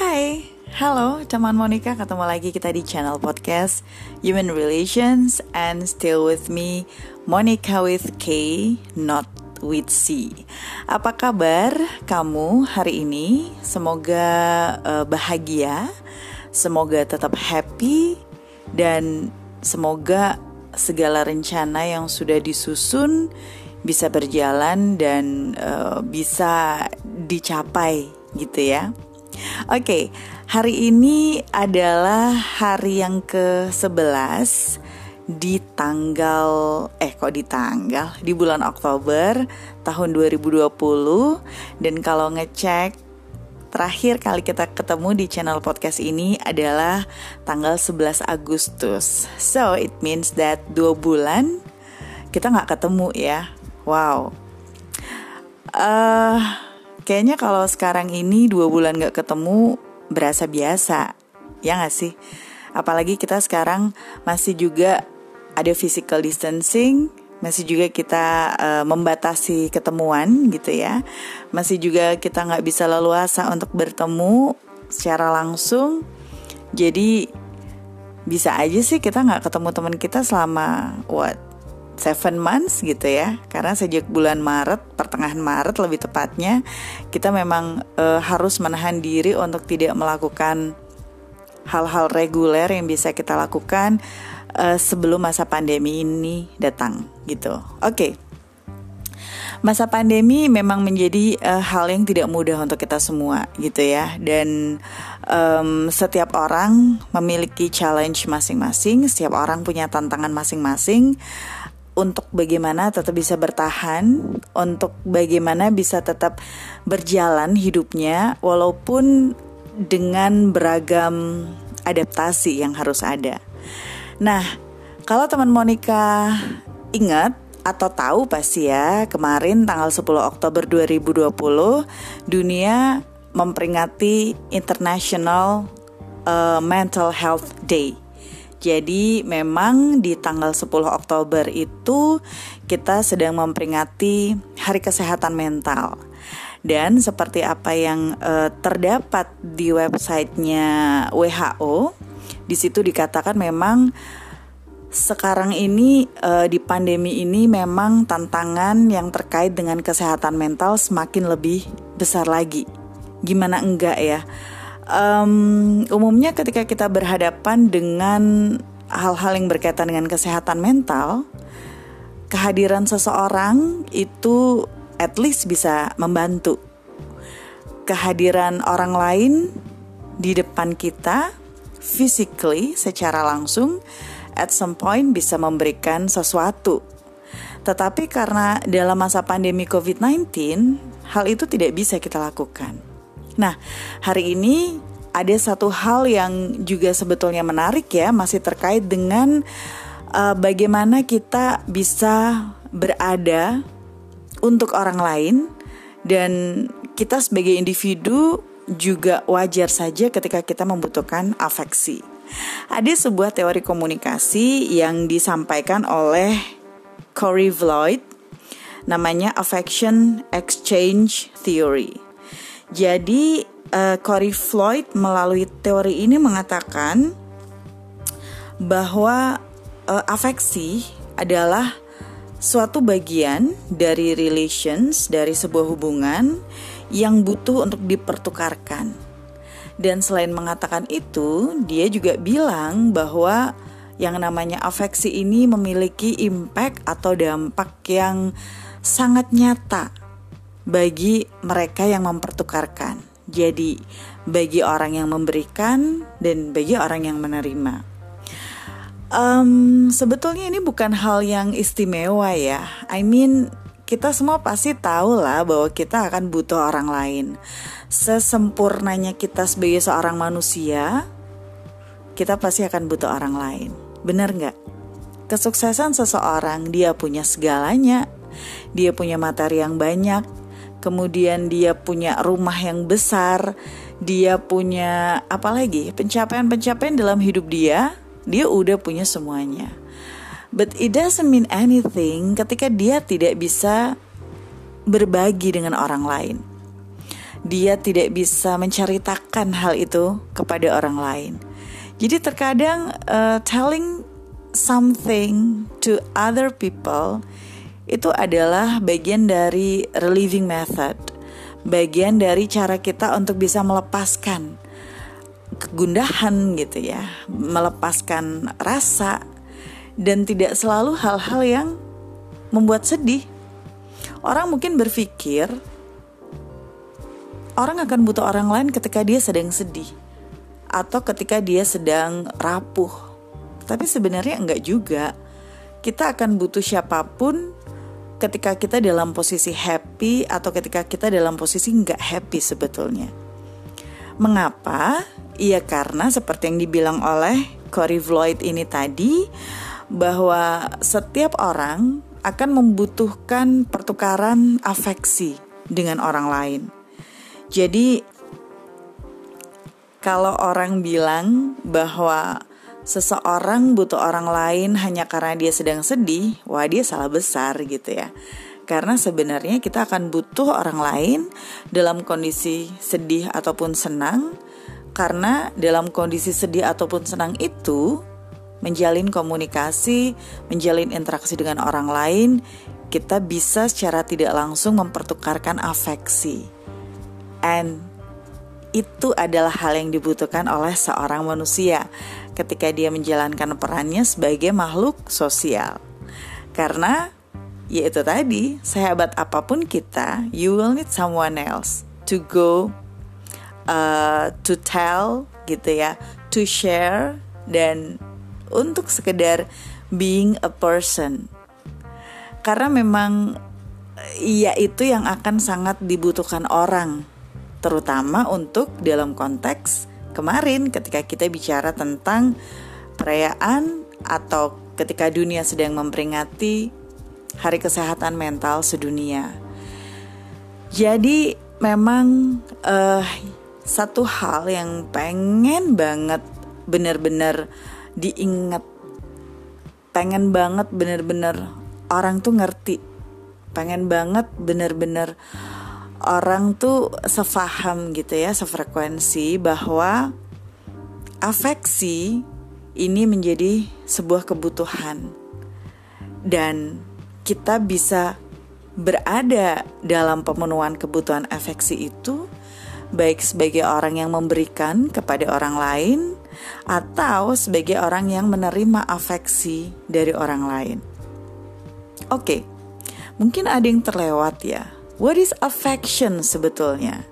Hai, halo teman Monica, ketemu lagi kita di channel podcast Human Relations and still with me Monica with K, not with C. Apa kabar kamu hari ini? Semoga uh, bahagia, semoga tetap happy dan semoga segala rencana yang sudah disusun bisa berjalan dan uh, bisa dicapai gitu ya. Oke, okay, hari ini adalah hari yang ke-11 di tanggal eh kok di tanggal di bulan Oktober tahun 2020 dan kalau ngecek terakhir kali kita ketemu di channel podcast ini adalah tanggal 11 Agustus. So it means that dua bulan kita nggak ketemu ya. Wow. Uh, Kayaknya kalau sekarang ini dua bulan gak ketemu berasa biasa, ya gak sih? Apalagi kita sekarang masih juga ada physical distancing, masih juga kita uh, membatasi ketemuan gitu ya, masih juga kita nggak bisa leluasa untuk bertemu secara langsung. Jadi bisa aja sih kita nggak ketemu teman kita selama what seven months gitu ya. Karena sejak bulan Maret pertengahan Maret lebih tepatnya kita memang e, harus menahan diri untuk tidak melakukan hal-hal reguler yang bisa kita lakukan e, sebelum masa pandemi ini datang gitu. Oke. Okay. Masa pandemi memang menjadi uh, hal yang tidak mudah untuk kita semua gitu ya. Dan um, setiap orang memiliki challenge masing-masing, setiap orang punya tantangan masing-masing untuk bagaimana tetap bisa bertahan, untuk bagaimana bisa tetap berjalan hidupnya walaupun dengan beragam adaptasi yang harus ada. Nah, kalau teman Monica ingat atau tahu pasti ya, kemarin tanggal 10 Oktober 2020 dunia memperingati International uh, Mental Health Day jadi memang di tanggal 10 Oktober itu kita sedang memperingati Hari Kesehatan Mental. Dan seperti apa yang uh, terdapat di websitenya WHO, di situ dikatakan memang sekarang ini uh, di pandemi ini memang tantangan yang terkait dengan kesehatan mental semakin lebih besar lagi. Gimana enggak ya? Um, umumnya ketika kita berhadapan dengan hal-hal yang berkaitan dengan kesehatan mental, kehadiran seseorang itu at least bisa membantu. Kehadiran orang lain di depan kita physically secara langsung at some point bisa memberikan sesuatu. Tetapi karena dalam masa pandemi COVID-19, hal itu tidak bisa kita lakukan. Nah, hari ini ada satu hal yang juga sebetulnya menarik ya, masih terkait dengan uh, bagaimana kita bisa berada untuk orang lain dan kita sebagai individu juga wajar saja ketika kita membutuhkan afeksi. Ada sebuah teori komunikasi yang disampaikan oleh Corey Floyd namanya affection exchange theory. Jadi uh, Corey Floyd melalui teori ini mengatakan bahwa uh, afeksi adalah suatu bagian dari relations dari sebuah hubungan yang butuh untuk dipertukarkan. Dan selain mengatakan itu, dia juga bilang bahwa yang namanya afeksi ini memiliki impact atau dampak yang sangat nyata bagi mereka yang mempertukarkan. Jadi, bagi orang yang memberikan dan bagi orang yang menerima. Um, sebetulnya ini bukan hal yang istimewa ya. I mean, kita semua pasti tahu lah bahwa kita akan butuh orang lain. Sesempurnanya kita sebagai seorang manusia, kita pasti akan butuh orang lain. Benar nggak? Kesuksesan seseorang, dia punya segalanya, dia punya materi yang banyak, kemudian dia punya rumah yang besar, dia punya apa lagi pencapaian-pencapaian dalam hidup dia, dia udah punya semuanya. But it doesn't mean anything ketika dia tidak bisa berbagi dengan orang lain. dia tidak bisa menceritakan hal itu kepada orang lain. Jadi terkadang uh, telling something to other people itu adalah bagian dari relieving method, bagian dari cara kita untuk bisa melepaskan kegundahan gitu ya, melepaskan rasa dan tidak selalu hal-hal yang membuat sedih. Orang mungkin berpikir orang akan butuh orang lain ketika dia sedang sedih atau ketika dia sedang rapuh. Tapi sebenarnya enggak juga. Kita akan butuh siapa pun ketika kita dalam posisi happy atau ketika kita dalam posisi enggak happy sebetulnya. Mengapa? Iya karena seperti yang dibilang oleh Corey Floyd ini tadi bahwa setiap orang akan membutuhkan pertukaran afeksi dengan orang lain. Jadi kalau orang bilang bahwa seseorang butuh orang lain hanya karena dia sedang sedih, wah dia salah besar gitu ya. Karena sebenarnya kita akan butuh orang lain dalam kondisi sedih ataupun senang karena dalam kondisi sedih ataupun senang itu menjalin komunikasi, menjalin interaksi dengan orang lain, kita bisa secara tidak langsung mempertukarkan afeksi. And itu adalah hal yang dibutuhkan oleh seorang manusia ketika dia menjalankan perannya sebagai makhluk sosial. Karena yaitu tadi, sehebat apa pun kita, you will need someone else to go uh, to tell gitu ya, to share dan untuk sekedar being a person. Karena memang ya itu yang akan sangat dibutuhkan orang terutama untuk dalam konteks kemarin ketika kita bicara tentang perayaan atau ketika dunia sedang memperingati Hari Kesehatan Mental Sedunia. Jadi memang uh, satu hal yang pengen banget bener-bener diingat, pengen banget bener-bener orang tuh ngerti, pengen banget bener-bener orang tuh sefaham gitu ya, sefrekuensi bahwa afeksi ini menjadi sebuah kebutuhan dan kita bisa berada dalam pemenuhan kebutuhan afeksi itu baik sebagai orang yang memberikan kepada orang lain atau sebagai orang yang menerima afeksi dari orang lain. Oke, mungkin ada yang terlewat ya What is affection sebetulnya?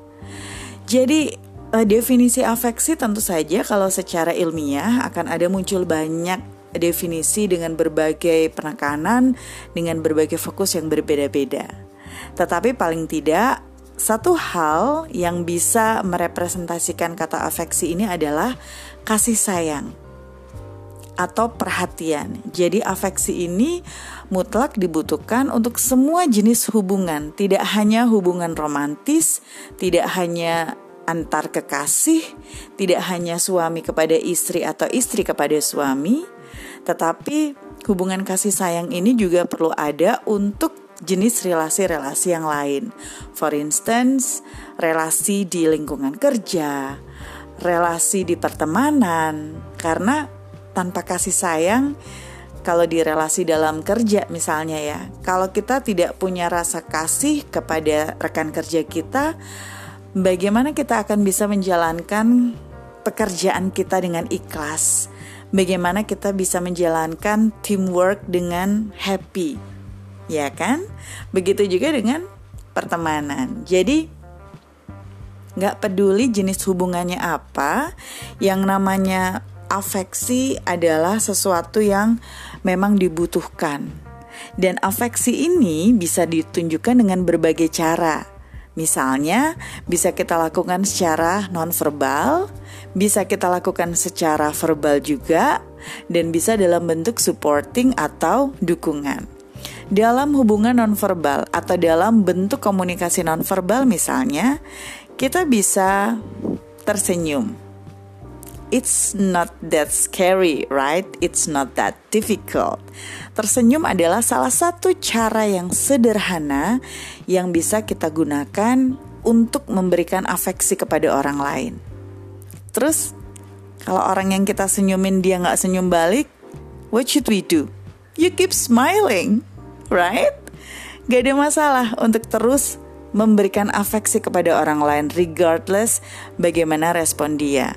Jadi uh, definisi afeksi tentu saja kalau secara ilmiah akan ada muncul banyak definisi dengan berbagai penekanan, dengan berbagai fokus yang berbeda-beda. Tetapi paling tidak satu hal yang bisa merepresentasikan kata afeksi ini adalah kasih sayang atau perhatian. Jadi afeksi ini mutlak dibutuhkan untuk semua jenis hubungan, tidak hanya hubungan romantis, tidak hanya antar kekasih, tidak hanya suami kepada istri atau istri kepada suami, tetapi hubungan kasih sayang ini juga perlu ada untuk jenis relasi-relasi yang lain. For instance, relasi di lingkungan kerja, relasi di pertemanan, karena tanpa kasih sayang kalau di relasi dalam kerja misalnya ya. Kalau kita tidak punya rasa kasih kepada rekan kerja kita bagaimana kita akan bisa menjalankan pekerjaan kita dengan ikhlas? Bagaimana kita bisa menjalankan teamwork dengan happy? Ya kan? Begitu juga dengan pertemanan. Jadi nggak peduli jenis hubungannya apa yang namanya afeksi adalah sesuatu yang memang dibutuhkan. Dan afeksi ini bisa ditunjukkan dengan berbagai cara. Misalnya, bisa kita lakukan secara nonverbal, bisa kita lakukan secara verbal juga, dan bisa dalam bentuk supporting atau dukungan. Dalam hubungan nonverbal atau dalam bentuk komunikasi nonverbal misalnya, kita bisa tersenyum it's not that scary, right? It's not that difficult. Tersenyum adalah salah satu cara yang sederhana yang bisa kita gunakan untuk memberikan afeksi kepada orang lain. Terus kalau orang yang kita senyumin dia nggak senyum balik, what should we do? You keep smiling, right? Gak ada masalah untuk terus memberikan afeksi kepada orang lain regardless bagaimana respon dia.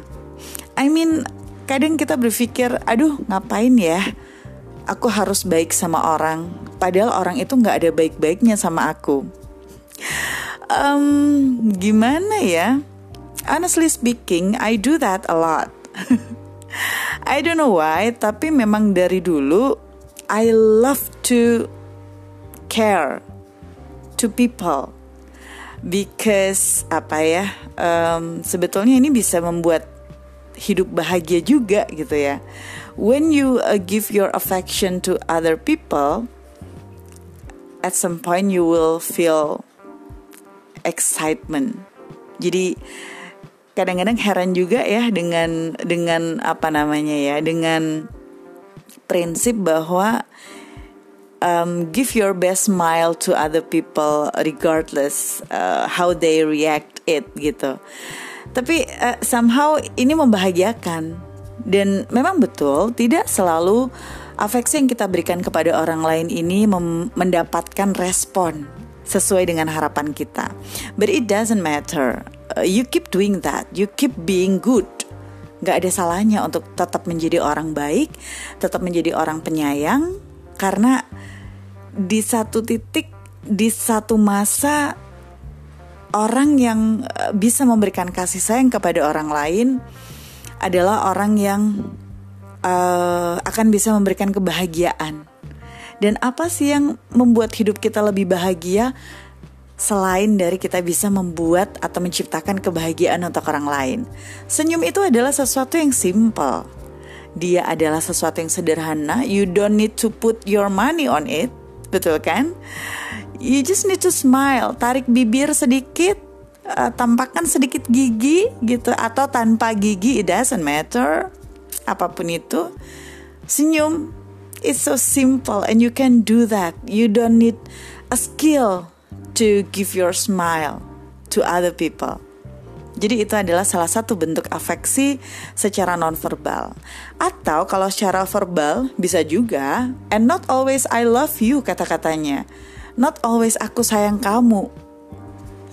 I mean, kadang kita berpikir, aduh ngapain ya? Aku harus baik sama orang, padahal orang itu nggak ada baik-baiknya sama aku. Um, gimana ya? Honestly speaking, I do that a lot. I don't know why, tapi memang dari dulu I love to care to people because apa ya um, sebetulnya ini bisa membuat hidup bahagia juga gitu ya when you uh, give your affection to other people, at some point you will feel excitement. Jadi kadang-kadang heran juga ya dengan dengan apa namanya ya dengan prinsip bahwa um, give your best smile to other people regardless uh, how they react it gitu. Tapi uh, somehow ini membahagiakan dan memang betul, tidak selalu afeksi yang kita berikan kepada orang lain ini mendapatkan respon sesuai dengan harapan kita. But it doesn't matter. Uh, you keep doing that. You keep being good. Gak ada salahnya untuk tetap menjadi orang baik, tetap menjadi orang penyayang, karena di satu titik, di satu masa, orang yang uh, bisa memberikan kasih sayang kepada orang lain adalah orang yang uh, akan bisa memberikan kebahagiaan. Dan apa sih yang membuat hidup kita lebih bahagia selain dari kita bisa membuat atau menciptakan kebahagiaan untuk orang lain? Senyum itu adalah sesuatu yang simple. Dia adalah sesuatu yang sederhana. You don't need to put your money on it, betul kan? You just need to smile, tarik bibir sedikit, uh, tampakkan sedikit gigi gitu atau tanpa gigi it doesn't matter. Apa pun itu. Senyum. It's so simple and you can do that. You don't need a skill to give your smile to other people. Jadi itu adalah salah satu bentuk afeksi secara nonverbal. Atau kalau secara verbal bisa juga. And not always I love you kata-katanya. Not always aku sayang kamu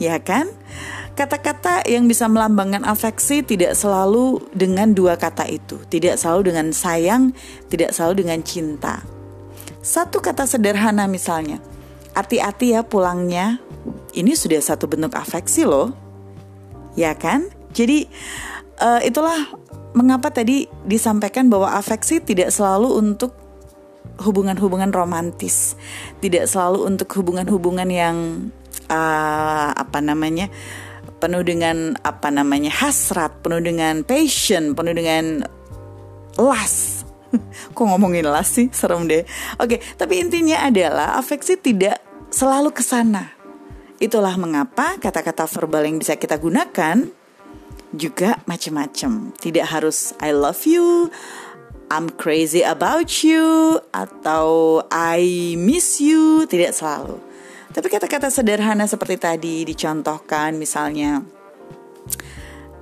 ya kan? Kata-kata yang bisa melambangkan afeksi tidak selalu dengan dua kata itu, tidak selalu dengan sayang, tidak selalu dengan cinta. Satu kata sederhana misalnya, hati-hati ya pulangnya, ini sudah satu bentuk afeksi loh, ya kan? Jadi uh, itulah mengapa tadi disampaikan bahwa afeksi tidak selalu untuk hubungan-hubungan romantis, tidak selalu untuk hubungan-hubungan yang uh, apa namanya penuh dengan apa namanya hasrat, penuh dengan passion, penuh dengan las. Kok ngomongin las sih? Serem deh. Oke, tapi intinya adalah afeksi tidak selalu ke sana. Itulah mengapa kata-kata verbal yang bisa kita gunakan juga macam-macam. Tidak harus I love you, I'm crazy about you, atau I miss you, tidak selalu. Tapi kata-kata sederhana seperti tadi dicontohkan misalnya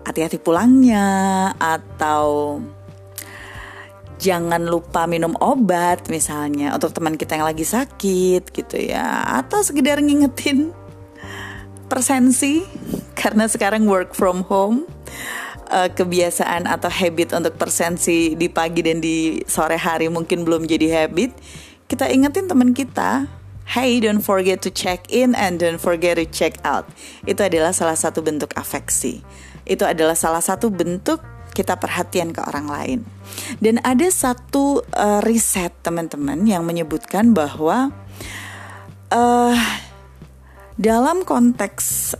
hati-hati pulangnya atau jangan lupa minum obat misalnya untuk teman kita yang lagi sakit gitu ya atau sekedar ngingetin persensi karena sekarang work from home uh, kebiasaan atau habit untuk persensi di pagi dan di sore hari mungkin belum jadi habit kita ingetin teman kita Hey, don't forget to check in and don't forget to check out. Itu adalah salah satu bentuk afeksi. Itu adalah salah satu bentuk kita perhatian ke orang lain. Dan ada satu uh, riset teman-teman yang menyebutkan bahwa uh, dalam konteks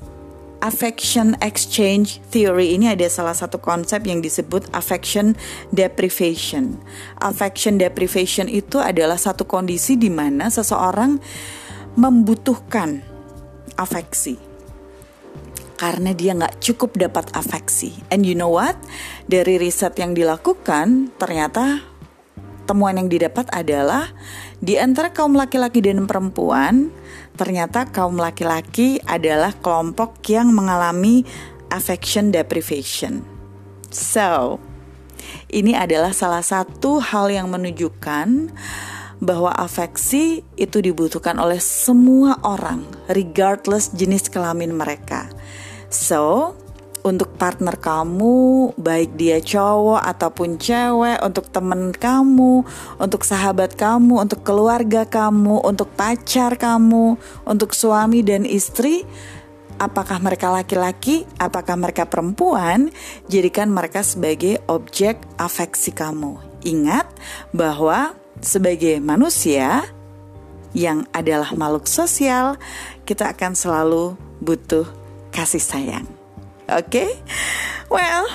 affection exchange theory ini ada salah satu konsep yang disebut affection deprivation. Affection deprivation itu adalah satu kondisi di mana seseorang membutuhkan afeksi karena dia nggak cukup dapat afeksi. And you know what? Dari riset yang dilakukan ternyata temuan yang didapat adalah Di antara kaum laki-laki dan perempuan, ternyata kaum laki-laki adalah kelompok yang mengalami affection deprivation. So, ini adalah salah satu hal yang menunjukkan bahwa afeksi itu dibutuhkan oleh semua orang, regardless jenis kelamin mereka. So, untuk partner kamu, baik dia cowok ataupun cewek, untuk temen kamu, untuk sahabat kamu, untuk keluarga kamu, untuk pacar kamu, untuk suami dan istri, apakah mereka laki-laki, apakah mereka perempuan, jadikan mereka sebagai objek afeksi kamu. Ingat bahwa sebagai manusia yang adalah makhluk sosial, kita akan selalu butuh kasih sayang. Oke, okay? well,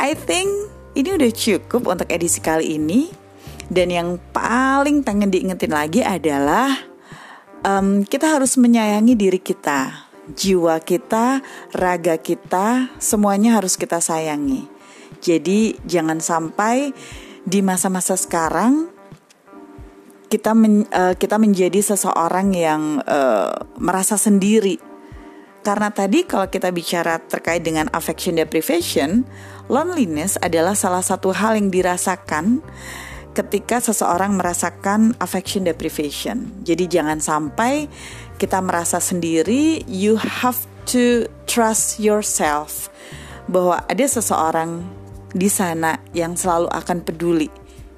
I think ini udah cukup untuk edisi kali ini. Dan yang paling pengen diingetin lagi adalah um, kita harus menyayangi diri kita, jiwa kita, raga kita, semuanya harus kita sayangi. Jadi jangan sampai di masa-masa sekarang kita men, uh, kita menjadi seseorang yang uh, merasa sendiri. Karena tadi kalau kita bicara terkait dengan affection deprivation, loneliness adalah salah satu hal yang dirasakan ketika seseorang merasakan affection deprivation. Jadi jangan sampai kita merasa sendiri, you have to trust yourself bahwa ada seseorang di sana yang selalu akan peduli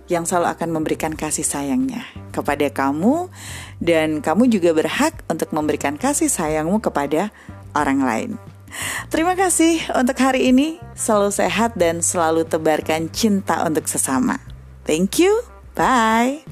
yang selalu akan memberikan kasih sayangnya kepada kamu dan kamu juga berhak untuk memberikan kasih sayangmu kepada orang lain. Terima kasih untuk hari ini. Selalu sehat dan selalu tebarkan cinta untuk sesama. Thank you. Bye.